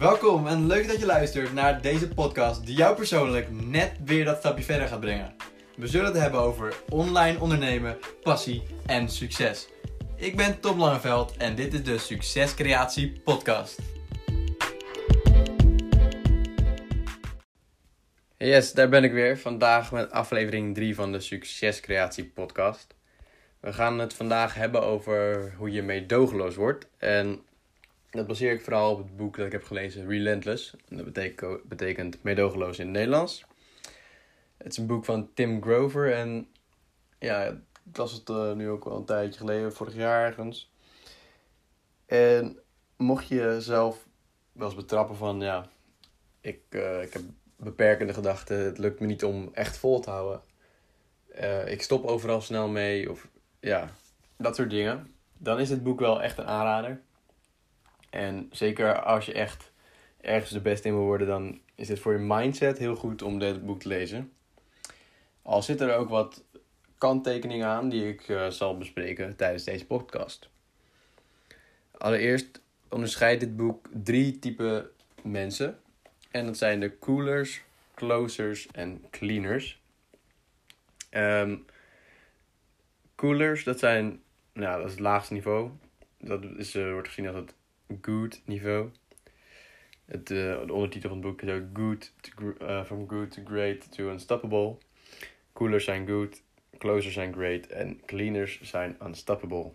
Welkom en leuk dat je luistert naar deze podcast die jou persoonlijk net weer dat stapje verder gaat brengen. We zullen het hebben over online ondernemen, passie en succes. Ik ben Tom Langeveld en dit is de Succescreatie Podcast. Yes, daar ben ik weer. Vandaag met aflevering 3 van de Succescreatie Podcast. We gaan het vandaag hebben over hoe je meedogenloos wordt. En dat baseer ik vooral op het boek dat ik heb gelezen, Relentless. En dat betekent, betekent meedogenloos in het Nederlands. Het is een boek van Tim Grover en ja, ik las het uh, nu ook wel een tijdje geleden, vorig jaar ergens. En mocht je zelf wel eens betrappen van, ja, ik, uh, ik heb beperkende gedachten, het lukt me niet om echt vol te houden. Uh, ik stop overal snel mee, of ja, dat soort dingen. Dan is dit boek wel echt een aanrader. En zeker als je echt ergens de beste in wil worden, dan is het voor je mindset heel goed om dit boek te lezen. Al zitten er ook wat kanttekeningen aan die ik uh, zal bespreken tijdens deze podcast. Allereerst onderscheidt dit boek drie typen mensen. En dat zijn de coolers, closers en cleaners. Um, coolers, dat zijn, nou, dat is het laagste niveau. Dat is, uh, wordt gezien als het good niveau. Het, uh, de ondertitel van het boek is ook good to, uh, From Good to Great to Unstoppable. Coolers zijn good, closers zijn great en cleaners zijn unstoppable.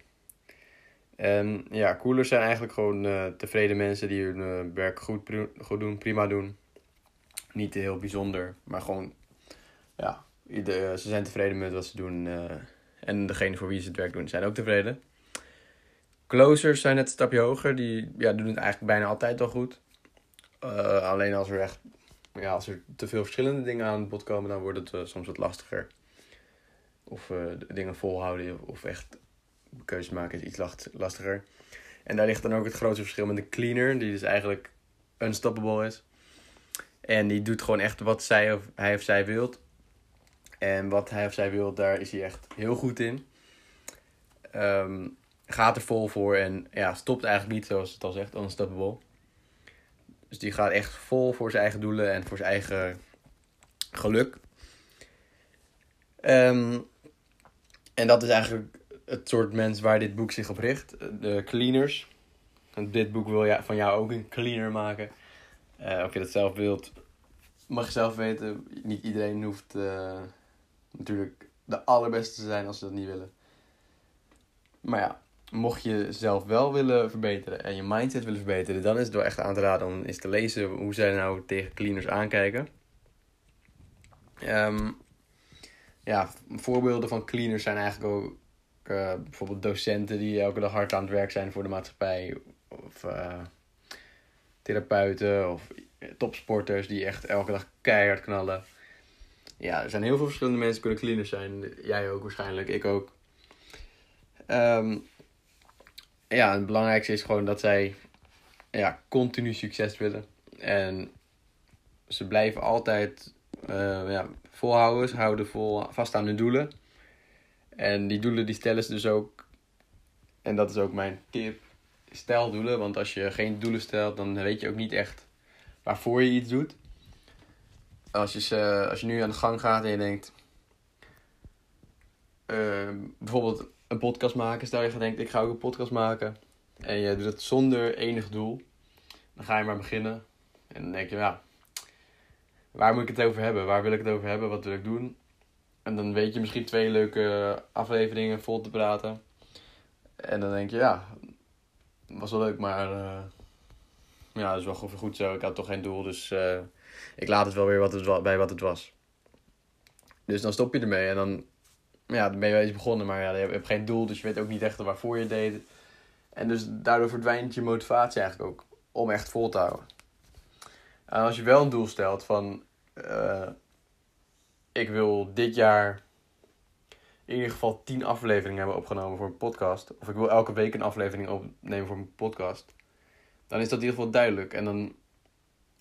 En ja, coolers zijn eigenlijk gewoon uh, tevreden mensen die hun werk goed, goed doen, prima doen. Niet heel bijzonder, maar gewoon, ja, ze zijn tevreden met wat ze doen. en degene voor wie ze het werk doen zijn ook tevreden. Closers zijn net een stapje hoger. Die ja, doen het eigenlijk bijna altijd al goed. Uh, alleen als er echt ja, als er te veel verschillende dingen aan bod komen, dan wordt het uh, soms wat lastiger. Of uh, dingen volhouden of echt keuzes maken is iets lastiger. En daar ligt dan ook het grootste verschil met de cleaner, die dus eigenlijk unstoppable is. En die doet gewoon echt wat zij of, hij of zij wilt. En wat hij of zij wil, daar is hij echt heel goed in. Um, gaat er vol voor en ja, stopt eigenlijk niet, zoals het al zegt, unstoppable. Dus die gaat echt vol voor zijn eigen doelen en voor zijn eigen geluk. Um, en dat is eigenlijk het soort mens waar dit boek zich op richt. De cleaners. En dit boek wil ja, van jou ook een cleaner maken. Uh, of je dat zelf wilt, mag je zelf weten. Niet iedereen hoeft uh, natuurlijk de allerbeste te zijn als ze dat niet willen. Maar ja, mocht je zelf wel willen verbeteren en je mindset willen verbeteren, dan is het wel echt aan te raden om eens te lezen hoe zij nou tegen cleaners aankijken. Um, ja, voorbeelden van cleaners zijn eigenlijk ook uh, bijvoorbeeld docenten die elke dag hard aan het werk zijn voor de maatschappij. Of uh, therapeuten of topsporters die echt elke dag keihard knallen. Ja, er zijn heel veel verschillende mensen die kunnen cleaners zijn. Jij ook waarschijnlijk, ik ook. Um, ja, het belangrijkste is gewoon dat zij ja, continu succes willen. En ze blijven altijd uh, ja, volhouden. Ze houden vol, vast aan hun doelen. En die doelen die stellen ze dus ook. En dat is ook mijn tip. Stel doelen. Want als je geen doelen stelt, dan weet je ook niet echt waarvoor je iets doet. Als je, als je nu aan de gang gaat en je denkt. Uh, bijvoorbeeld een podcast maken. Stel je gaat denken, ik ga ook een podcast maken. En je doet het zonder enig doel. Dan ga je maar beginnen. En dan denk je, ja, waar moet ik het over hebben? Waar wil ik het over hebben? Wat wil ik doen? En dan weet je misschien twee leuke afleveringen vol te praten. En dan denk je, ja, was wel leuk, maar uh, ja, dat is wel goed zo. Ik had toch geen doel, dus uh, ik laat het wel weer wat het, bij wat het was. Dus dan stop je ermee en dan ja, dan ben je wel eens begonnen, maar ja, je hebt geen doel, dus je weet ook niet echt waarvoor je deed. En dus daardoor verdwijnt je motivatie eigenlijk ook om echt vol te houden. En als je wel een doel stelt van, uh, ik wil dit jaar in ieder geval 10 afleveringen hebben opgenomen voor een podcast, of ik wil elke week een aflevering opnemen voor een podcast, dan is dat in ieder geval duidelijk. En dan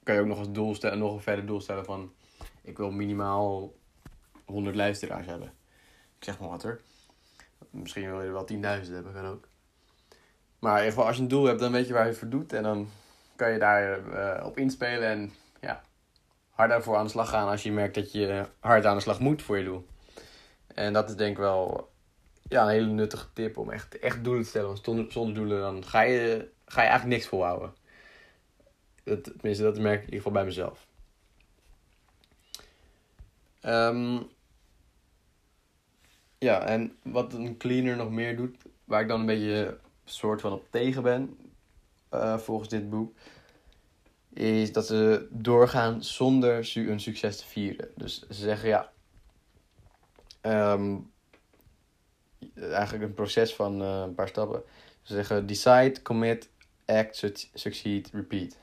kan je ook nog als doel stellen, nog een verder doel stellen van, ik wil minimaal 100 luisteraars hebben zeg maar wat hoor. Misschien wil je er wel 10.000 hebben, kan ook. Maar in ieder geval, als je een doel hebt, dan weet je waar je voor doet. En dan kan je daar eh, op inspelen en ja, harder voor aan de slag gaan als je merkt dat je hard aan de slag moet voor je doel. En dat is denk ik wel ja, een hele nuttige tip om echt, echt doelen te stellen. Want zonder, zonder doelen dan ga je, ga je eigenlijk niks volhouden. Dat, tenminste, dat merk ik in ieder geval bij mezelf. Ehm, ja, en wat een cleaner nog meer doet, waar ik dan een beetje soort van op tegen ben, uh, volgens dit boek, is dat ze doorgaan zonder su een succes te vieren. Dus ze zeggen ja, um, eigenlijk een proces van uh, een paar stappen. Ze zeggen decide, commit, act, succeed, repeat.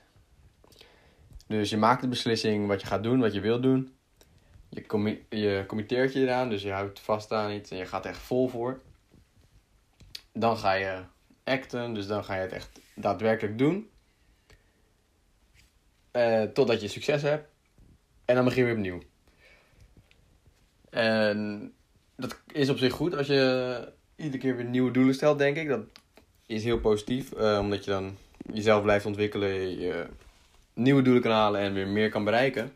Dus je maakt de beslissing wat je gaat doen, wat je wil doen. Je, commi je committeert je eraan, dus je houdt vast aan iets en je gaat echt vol voor. Dan ga je acten, dus dan ga je het echt daadwerkelijk doen. Uh, totdat je succes hebt. En dan begin je weer opnieuw. En dat is op zich goed als je iedere keer weer nieuwe doelen stelt, denk ik. Dat is heel positief, uh, omdat je dan jezelf blijft ontwikkelen, je nieuwe doelen kan halen en weer meer kan bereiken.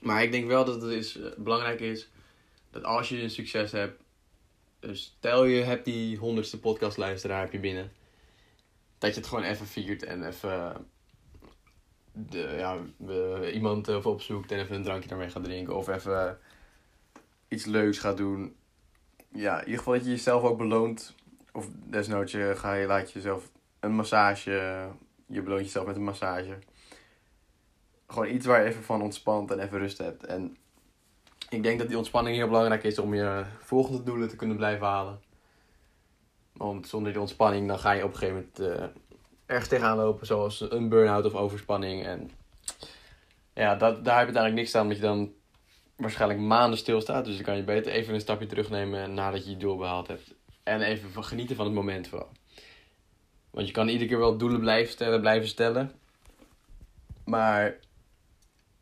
Maar ik denk wel dat het is, uh, belangrijk is dat als je een succes hebt, dus stel je hebt die honderdste podcastluisteraar heb je binnen, dat je het gewoon even viert en even de, ja, iemand even opzoekt en even een drankje daarmee gaat drinken of even iets leuks gaat doen. Ja, in ieder geval dat je jezelf ook beloont. Of desnoods je, ga je, laat jezelf een massage. Je beloont jezelf met een massage. Gewoon iets waar je even van ontspant en even rust hebt. En ik denk dat die ontspanning heel belangrijk is om je volgende doelen te kunnen blijven halen. Want zonder die ontspanning dan ga je op een gegeven moment uh, ergens tegenaan lopen. Zoals een burn-out of overspanning. En ja, dat, daar heb je eigenlijk niks aan. Omdat je dan waarschijnlijk maanden stilstaat. Dus dan kan je beter even een stapje terugnemen nadat je je doel behaald hebt. En even van genieten van het moment vooral. Want je kan iedere keer wel doelen blijven stellen, blijven stellen. Maar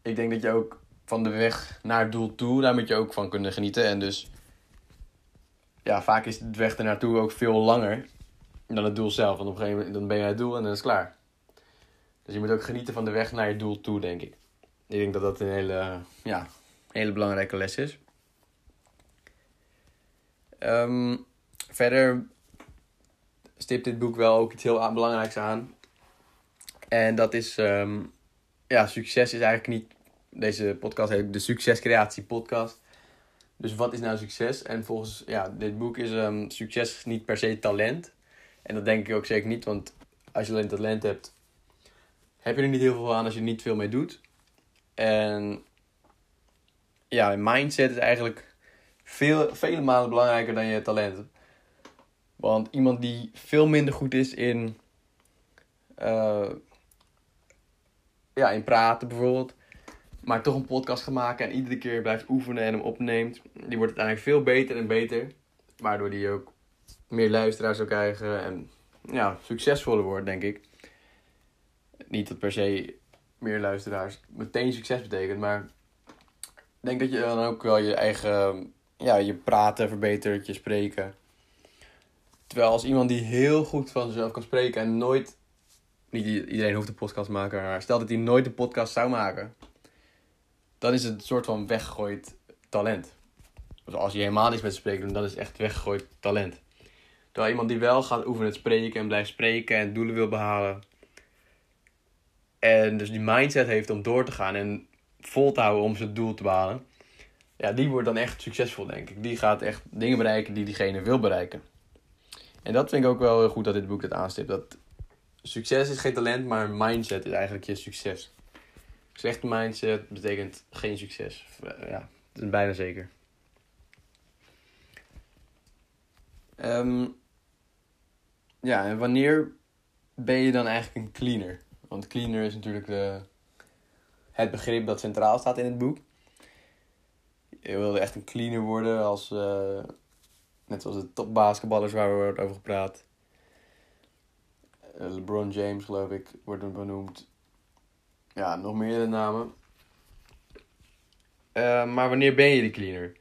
ik denk dat je ook van de weg naar het doel toe, daar moet je ook van kunnen genieten. En dus, ja, vaak is de weg ernaartoe ook veel langer dan het doel zelf. Want op een gegeven moment dan ben je het doel en dan is het klaar. Dus je moet ook genieten van de weg naar je doel toe, denk ik. Ik denk dat dat een hele, ja, hele belangrijke les is. Um, verder stipt dit boek wel ook iets heel belangrijks aan. En dat is, um, ja, succes is eigenlijk niet, deze podcast heet de Succescreatie Podcast. Dus wat is nou succes? En volgens ja, dit boek is um, succes niet per se talent. En dat denk ik ook zeker niet, want als je alleen talent hebt, heb je er niet heel veel aan als je er niet veel mee doet. En ja, mindset is eigenlijk veel, vele malen belangrijker dan je talent. Want iemand die veel minder goed is in, uh, ja, in praten bijvoorbeeld, maar toch een podcast gaat maken en iedere keer blijft oefenen en hem opneemt, die wordt uiteindelijk veel beter en beter. Waardoor die ook meer luisteraars zou krijgen en ja, succesvoller wordt, denk ik. Niet dat per se meer luisteraars meteen succes betekent, maar ik denk dat je dan ook wel je eigen, ja, je praten verbetert, je spreken. Terwijl als iemand die heel goed van zichzelf kan spreken en nooit, niet iedereen hoeft een podcast te maken, maar stel dat hij nooit een podcast zou maken, dan is het een soort van weggegooid talent. Dus als je helemaal niets met spreken dan is echt weggegooid talent. Terwijl iemand die wel gaat oefenen het spreken en blijft spreken en doelen wil behalen. En dus die mindset heeft om door te gaan en vol te houden om zijn doel te behalen. Ja, die wordt dan echt succesvol, denk ik. Die gaat echt dingen bereiken die diegene wil bereiken. En dat vind ik ook wel heel goed dat dit boek dat aanstipt. Dat succes is geen talent, maar mindset is eigenlijk je succes. Slechte mindset betekent geen succes. Ja, dat is bijna zeker. Um, ja, en wanneer ben je dan eigenlijk een cleaner? Want cleaner is natuurlijk de, het begrip dat centraal staat in het boek. Je wilde echt een cleaner worden als... Uh, net zoals de topbasketballers waar we het over gepraat. Uh, LeBron James, geloof ik, wordt er benoemd. Ja, nog meer namen. Uh, maar wanneer ben je die cleaner?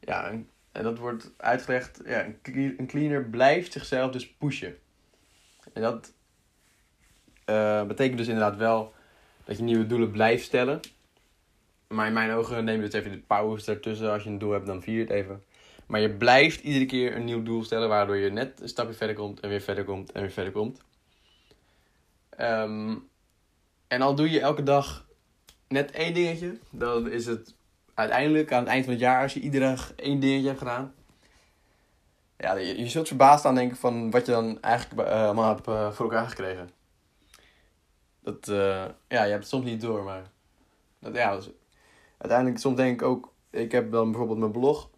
Ja, en, dat wordt uitgelegd. Ja, een cleaner blijft zichzelf dus pushen. En dat Uh, betekent dus inderdaad wel dat je nieuwe doelen blijft stellen. Maar in mijn ogen neem je dus even de pauze ertussen. Als je een doel hebt, dan vier het even. Maar je blijft iedere keer een nieuw doel stellen, waardoor je net een stapje verder komt en weer verder komt en weer verder komt. Um, en al doe je elke dag net één dingetje, dan is het uiteindelijk aan het eind van het jaar, als je iedere dag één dingetje hebt gedaan. Ja, je, je zult verbaasd aan denken van wat je dan eigenlijk uh, allemaal hebt uh, voor elkaar gekregen. Dat, uh, ja, je hebt het soms niet door, maar dat, ja, uiteindelijk soms denk ik ook, ik heb dan bijvoorbeeld mijn blog.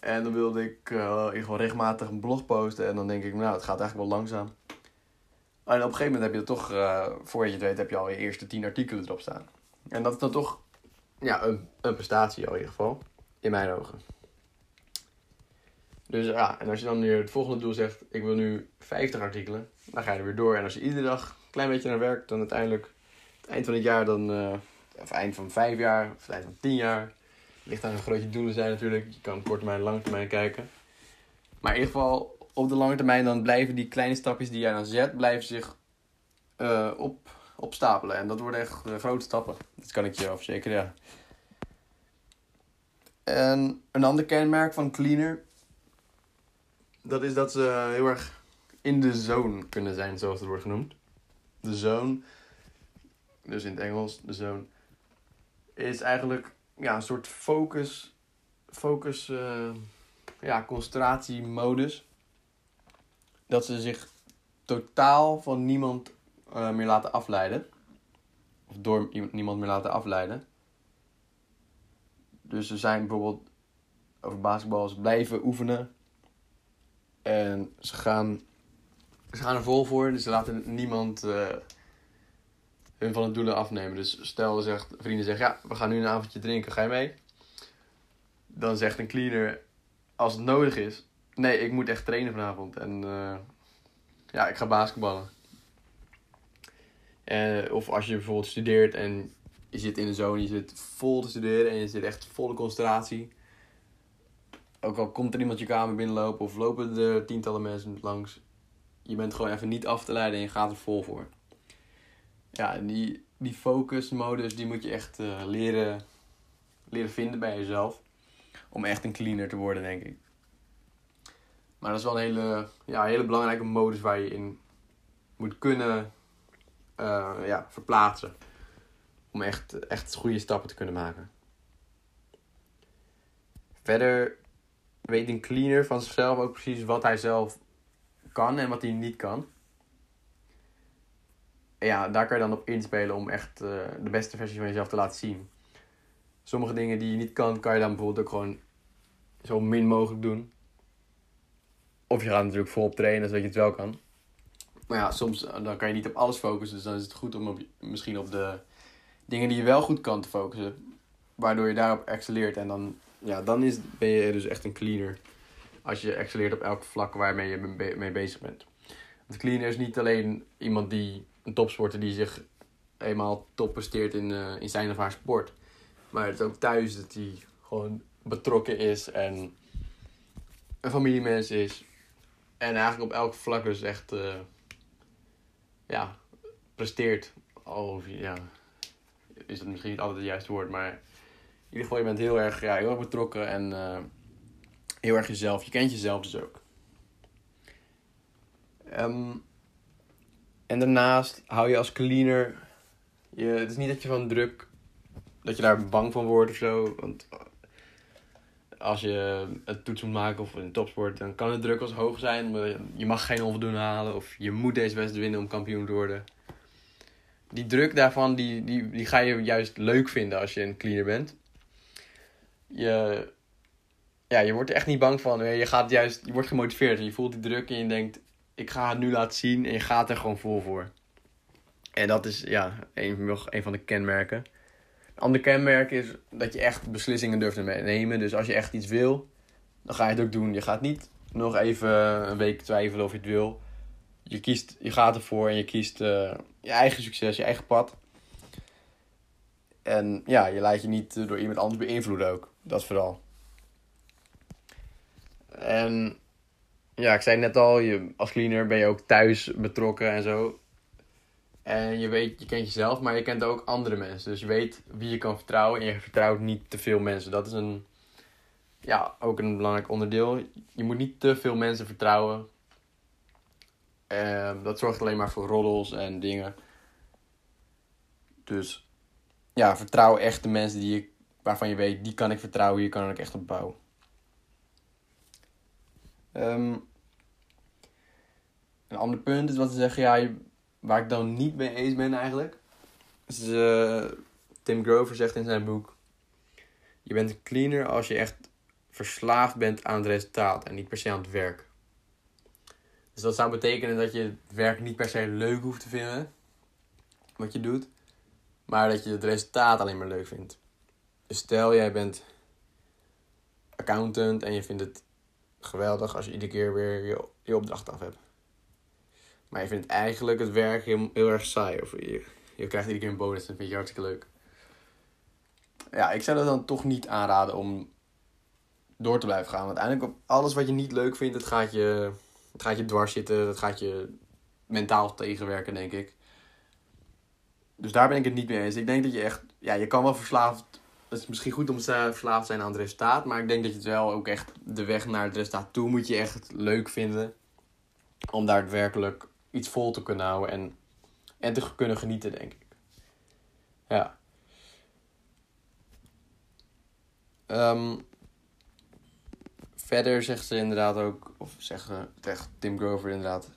En dan wilde ik uh, gewoon regelmatig een blog posten. En dan denk ik, nou, het gaat eigenlijk wel langzaam. En op een gegeven moment heb je toch, uh, voor je het weet, heb je al je eerste tien artikelen erop staan. En dat is dan toch ja, een, een prestatie al in ieder geval. In mijn ogen. Dus ja, en als je dan weer het volgende doel zegt, ik wil nu 50 artikelen, dan ga je er weer door. En als je iedere dag een klein beetje naar werkt, dan uiteindelijk, het eind van het jaar, dan, uh, of eind van vijf jaar, of het eind van tien jaar, ligt aan hoe groot je doelen zijn natuurlijk. Je kan kort termijn, lange termijn kijken. Maar in ieder geval, op de lange termijn dan blijven die kleine stapjes die jij dan zet, blijven zich uh, op, opstapelen. En dat worden echt uh, grote stappen. Dat kan ik je verzekeren, ja. En een ander kenmerk van cleaner, dat is dat ze heel erg in de zone kunnen zijn, zoals het wordt genoemd. De zone, dus in het Engels, de zone, is eigenlijk ja, een soort focus, focus uh, ja, concentratiemodus dat ze zich totaal van niemand uh, meer laten afleiden. Of door niemand meer laten afleiden. Dus ze zijn bijvoorbeeld over basketbal, ze blijven oefenen. En ze gaan, ze gaan er vol voor, dus ze laten niemand uh, hun van het doelen afnemen. Dus stel, zegt, vrienden zeggen, ja, we gaan nu een avondje drinken, ga je mee? Dan zegt een cleaner, als het nodig is, Nee, ik moet echt trainen vanavond. En uh, ja, ik ga basketballen. Uh, of als je bijvoorbeeld studeert en je zit in de zone, je zit vol te studeren en je zit echt volle concentratie. Ook al komt er iemand je kamer binnenlopen of lopen er tientallen mensen langs. Je bent gewoon even niet af te leiden en je gaat er vol voor. Ja, die, die focusmodus die moet je echt uh, leren, leren vinden bij jezelf. Om echt een cleaner te worden, denk ik. Maar dat is wel een hele, ja, hele belangrijke modus waar je in moet kunnen uh, ja, verplaatsen. Om echt, echt goede stappen te kunnen maken. Verder weet een cleaner van zichzelf ook precies wat hij zelf kan en wat hij niet kan. En ja, daar kan je dan op inspelen om echt uh, de beste versie van jezelf te laten zien. Sommige dingen die je niet kan, kan je dan bijvoorbeeld ook gewoon zo min mogelijk doen. Of je gaat natuurlijk volop trainen zodat je het wel kan. Maar ja, soms eh, dan kan je niet op alles focussen. Dus dan is het goed om op, misschien op de dingen die je wel goed kan te focussen. Waardoor je daarop excelleert. En dan, ja, dan is, ben je dus echt een cleaner. Als je excelleert op elk vlak waarmee je mee bezig bent. Want cleaner is niet alleen iemand die, een topsporter die zich eenmaal top presteert in, uh, in zijn of haar sport. Maar het is ook thuis dat hij gewoon betrokken is en een familiemens is. En eigenlijk op elk vlak dus echt, uh, ja, presteert. Al, ja, is dat misschien niet altijd het juiste woord, maar in ieder geval, je bent heel erg, ja, heel betrokken en uh, heel erg jezelf. Je kent jezelf dus ook. Um, en daarnaast hou je als cleaner, je, het is niet dat je van druk, dat je daar bang van wordt of zo, want als je een toets moet maken of een topsport, dan kan het druk als hoog zijn. Je mag geen onvoldoende halen of je moet deze wedstrijd winnen om kampioen te worden. Die druk daarvan, die, die, die ga je juist leuk vinden als je een cleaner bent. Je, ja, je wordt er echt niet bang van. Je, gaat juist, je wordt gemotiveerd en je voelt die druk en je denkt, ik ga het nu laten zien en je gaat er gewoon vol voor. En dat is ja, een, een van de kenmerken ander kenmerk is dat je echt beslissingen durft te nemen. Dus als je echt iets wil, dan ga je het ook doen. Je gaat niet nog even een week twijfelen of je het wil. Je, kiest, je gaat ervoor en je kiest uh, je eigen succes, je eigen pad. En ja, je laat je niet door iemand anders beïnvloeden ook. Dat vooral. En ja, ik zei net al, je, als cleaner ben je ook thuis betrokken en zo. En je weet, je kent jezelf, maar je kent ook andere mensen. Dus je weet wie je kan vertrouwen en je vertrouwt niet te veel mensen. Dat is een, ja, ook een belangrijk onderdeel. Je moet niet te veel mensen vertrouwen. Uh, dat zorgt alleen maar voor roddels en dingen. Dus ja, vertrouw echt de mensen die je, waarvan je weet, die kan ik vertrouwen, hier kan ik echt op bouwen. Um, een ander punt is wat ze zeggen, ja, waar ik dan niet mee eens ben eigenlijk. Is, uh, Tim Grover zegt in zijn boek: Je bent een cleaner als je echt verslaafd bent aan het resultaat en niet per se aan het werk. Dus dat zou betekenen dat je het werk niet per se leuk hoeft te vinden, wat je doet, maar dat je het resultaat alleen maar leuk vindt. Dus stel jij bent accountant en je vindt het geweldig als je iedere keer weer je, je opdracht af hebt. Maar je vindt eigenlijk het werk heel, heel erg saai. Of je, je krijgt iedere keer een bonus en vind je hartstikke leuk. Ja, ik zou dat dan toch niet aanraden om door te blijven gaan. Want uiteindelijk alles wat je niet leuk vindt, dat gaat je, het gaat je dwars zitten. Dat gaat je mentaal tegenwerken, denk ik. Dus daar ben ik het niet mee eens. Ik denk dat je echt, ja, je kan wel verslaafd. Het is misschien goed om verslaafd te zijn aan het resultaat. Maar ik denk dat je het wel ook echt de weg naar het resultaat toe moet je echt leuk vinden. Om daadwerkelijk iets vol te kunnen houden en, en te kunnen genieten, denk ik. Ja. Um, verder zegt ze inderdaad ook, of zeggen tegen Tim Grover inderdaad,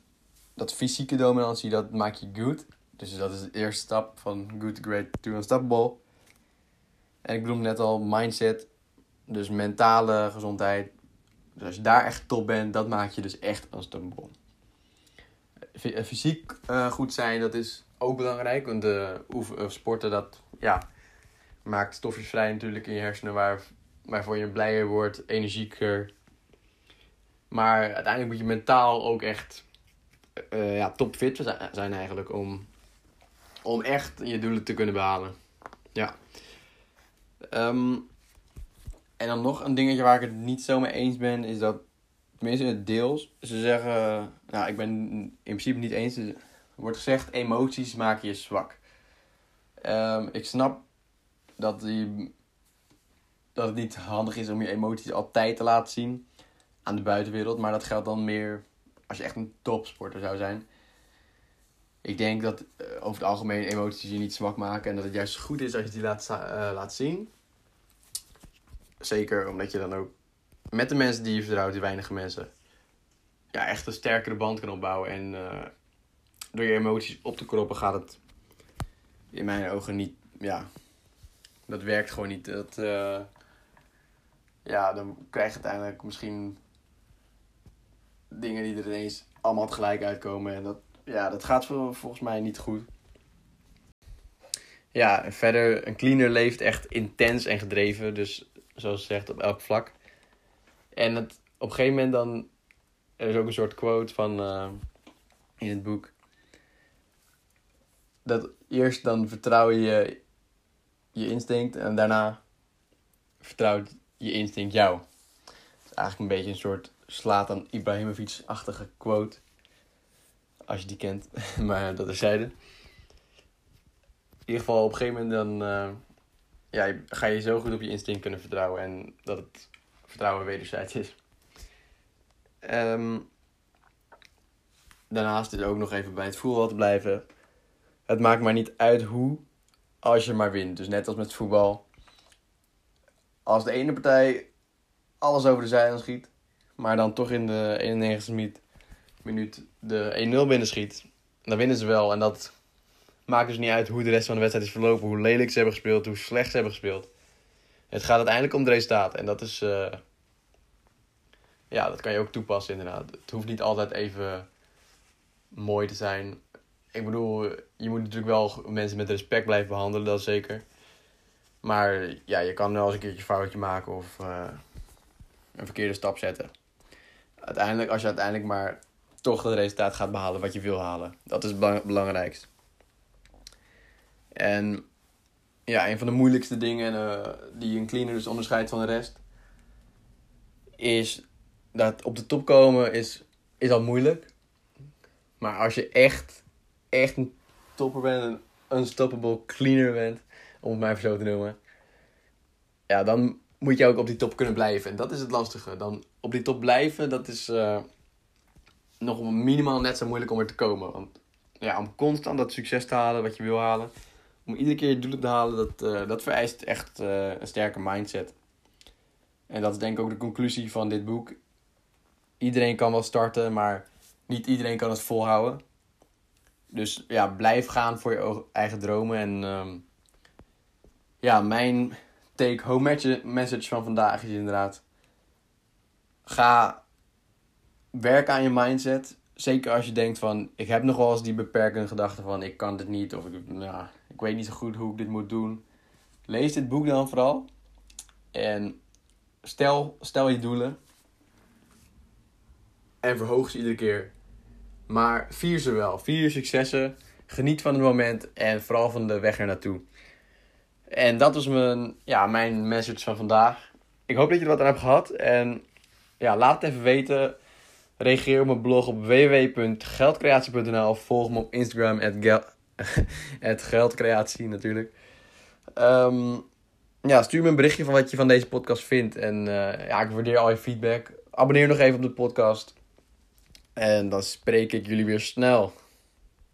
dat fysieke dominantie, dat maakt je good. Dus dat is de eerste stap van good great to unstoppable. En ik bedoel net al, mindset, dus mentale gezondheid. Dus als je daar echt top bent, dat maakt je dus echt unstoppable. Eh, fysiek uh, goed zijn, dat is ook belangrijk. Want uh, oefen, sporten, dat ja, maakt stofjes vrij natuurlijk in je hersenen waar, waarvoor je blijer wordt, energieker. Maar uiteindelijk moet je mentaal ook echt uh, ja, topfit zijn eigenlijk om, om echt je doelen te kunnen behalen. Ja. Um, en dan nog een dingetje waar ik het niet zo mee eens ben, is dat tenminste deels, ze zeggen, nou ik ben in principe niet eens, er wordt gezegd emoties maken je zwak. Um, ik snap dat, die, dat het niet handig is om je emoties altijd te laten zien aan de buitenwereld, maar dat geldt dan meer als je echt een topsporter zou zijn. Ik denk dat uh, over het algemeen emoties je niet zwak maken en dat het juist goed is als je die laat, uh, laat zien. Zeker omdat je dan ook met de mensen die je vertrouwt, die weinige mensen, ja, echt een sterkere band kan opbouwen. En uh, door je emoties op te kroppen gaat het in mijn ogen niet, ja, dat werkt gewoon niet. Dat, uh, ja, dan krijg je uiteindelijk misschien dingen die er ineens allemaal tegelijk uitkomen. En dat, ja, dat gaat volgens mij niet goed. Ja, en verder, een cleaner leeft echt intens en gedreven. Dus zoals ze zegt, op elk vlak. En het, op een gegeven moment dan... Er is ook een soort quote van... Uh, in het boek. Dat eerst dan vertrouw je je instinct. En daarna vertrouwt je instinct jou. Dat is eigenlijk een beetje een soort slaat aan Ibrahimovic-achtige quote. Als je die kent. maar dat is zijde. In ieder geval op een gegeven moment dan... Uh, ja, ga je zo goed op je instinct kunnen vertrouwen. En dat het vertrouwen wederzijds is. Um, daarnaast is ook nog even bij het voetbal te blijven. Het maakt maar niet uit hoe, als je maar wint. Dus net als met voetbal. Als de ene partij alles over de zijlijn schiet, maar dan toch in de 91 minuut de 1-0 binnen schiet, dan winnen ze wel. En dat maakt dus niet uit hoe de rest van de wedstrijd is verlopen, hoe lelijk ze hebben gespeeld, hoe slecht ze hebben gespeeld. Het gaat uiteindelijk om de resultaat. En dat is. Uh, ja, dat kan je ook toepassen inderdaad. Het hoeft niet altijd even mooi te zijn. Ik bedoel, je moet natuurlijk wel mensen met respect blijven behandelen, dat zeker. Maar ja, je kan wel eens een keertje een foutje maken of uh, een verkeerde stap zetten. Uiteindelijk, als je uiteindelijk maar toch het resultaat gaat behalen wat je wil halen. Dat is het belangrijkste. En ja, een van de moeilijkste dingen uh, die een cleaner dus onderscheidt van de rest, is dat op de top komen is, is al moeilijk. Maar als je echt, echt een topper bent, een unstoppable cleaner bent, om het maar zo te noemen. Ja, dan moet je ook op die top kunnen blijven. En dat is het lastige. Dan op die top blijven, dat is uh, nog minimaal net zo moeilijk om er te komen. Want ja, om constant dat succes te halen wat je wil halen, om iedere keer je doelen te halen, dat, uh, dat vereist echt uh, een sterke mindset. En dat is denk ik ook de conclusie van dit boek. Iedereen kan wel starten, maar niet iedereen kan het volhouden. Dus ja, blijf gaan voor je eigen dromen. En um, ja, mijn take-home message van vandaag is inderdaad... Ga werken aan je mindset. Zeker als je denkt van... Ik heb nog wel eens die beperkende gedachte van... Ik kan dit niet of ik, nou, ik weet niet zo goed hoe ik dit moet doen. Lees dit boek dan vooral. En stel, stel je doelen. En verhoog ze iedere keer. Maar vier ze wel. Vier successen. Geniet van het moment. En vooral van de weg er naartoe. En dat was mijn, ja, mijn message van vandaag. Ik hoop dat je er wat aan hebt gehad. En ja, laat het even weten. Reageer op mijn blog op www.geldcreatie.nl. Volg me op Instagram. Geldcreatie natuurlijk. Um, ja, stuur me een berichtje van wat je van deze podcast vindt. En uh, ja, ik waardeer al je feedback. Abonneer nog even op de podcast. En dan spreek ik jullie weer snel.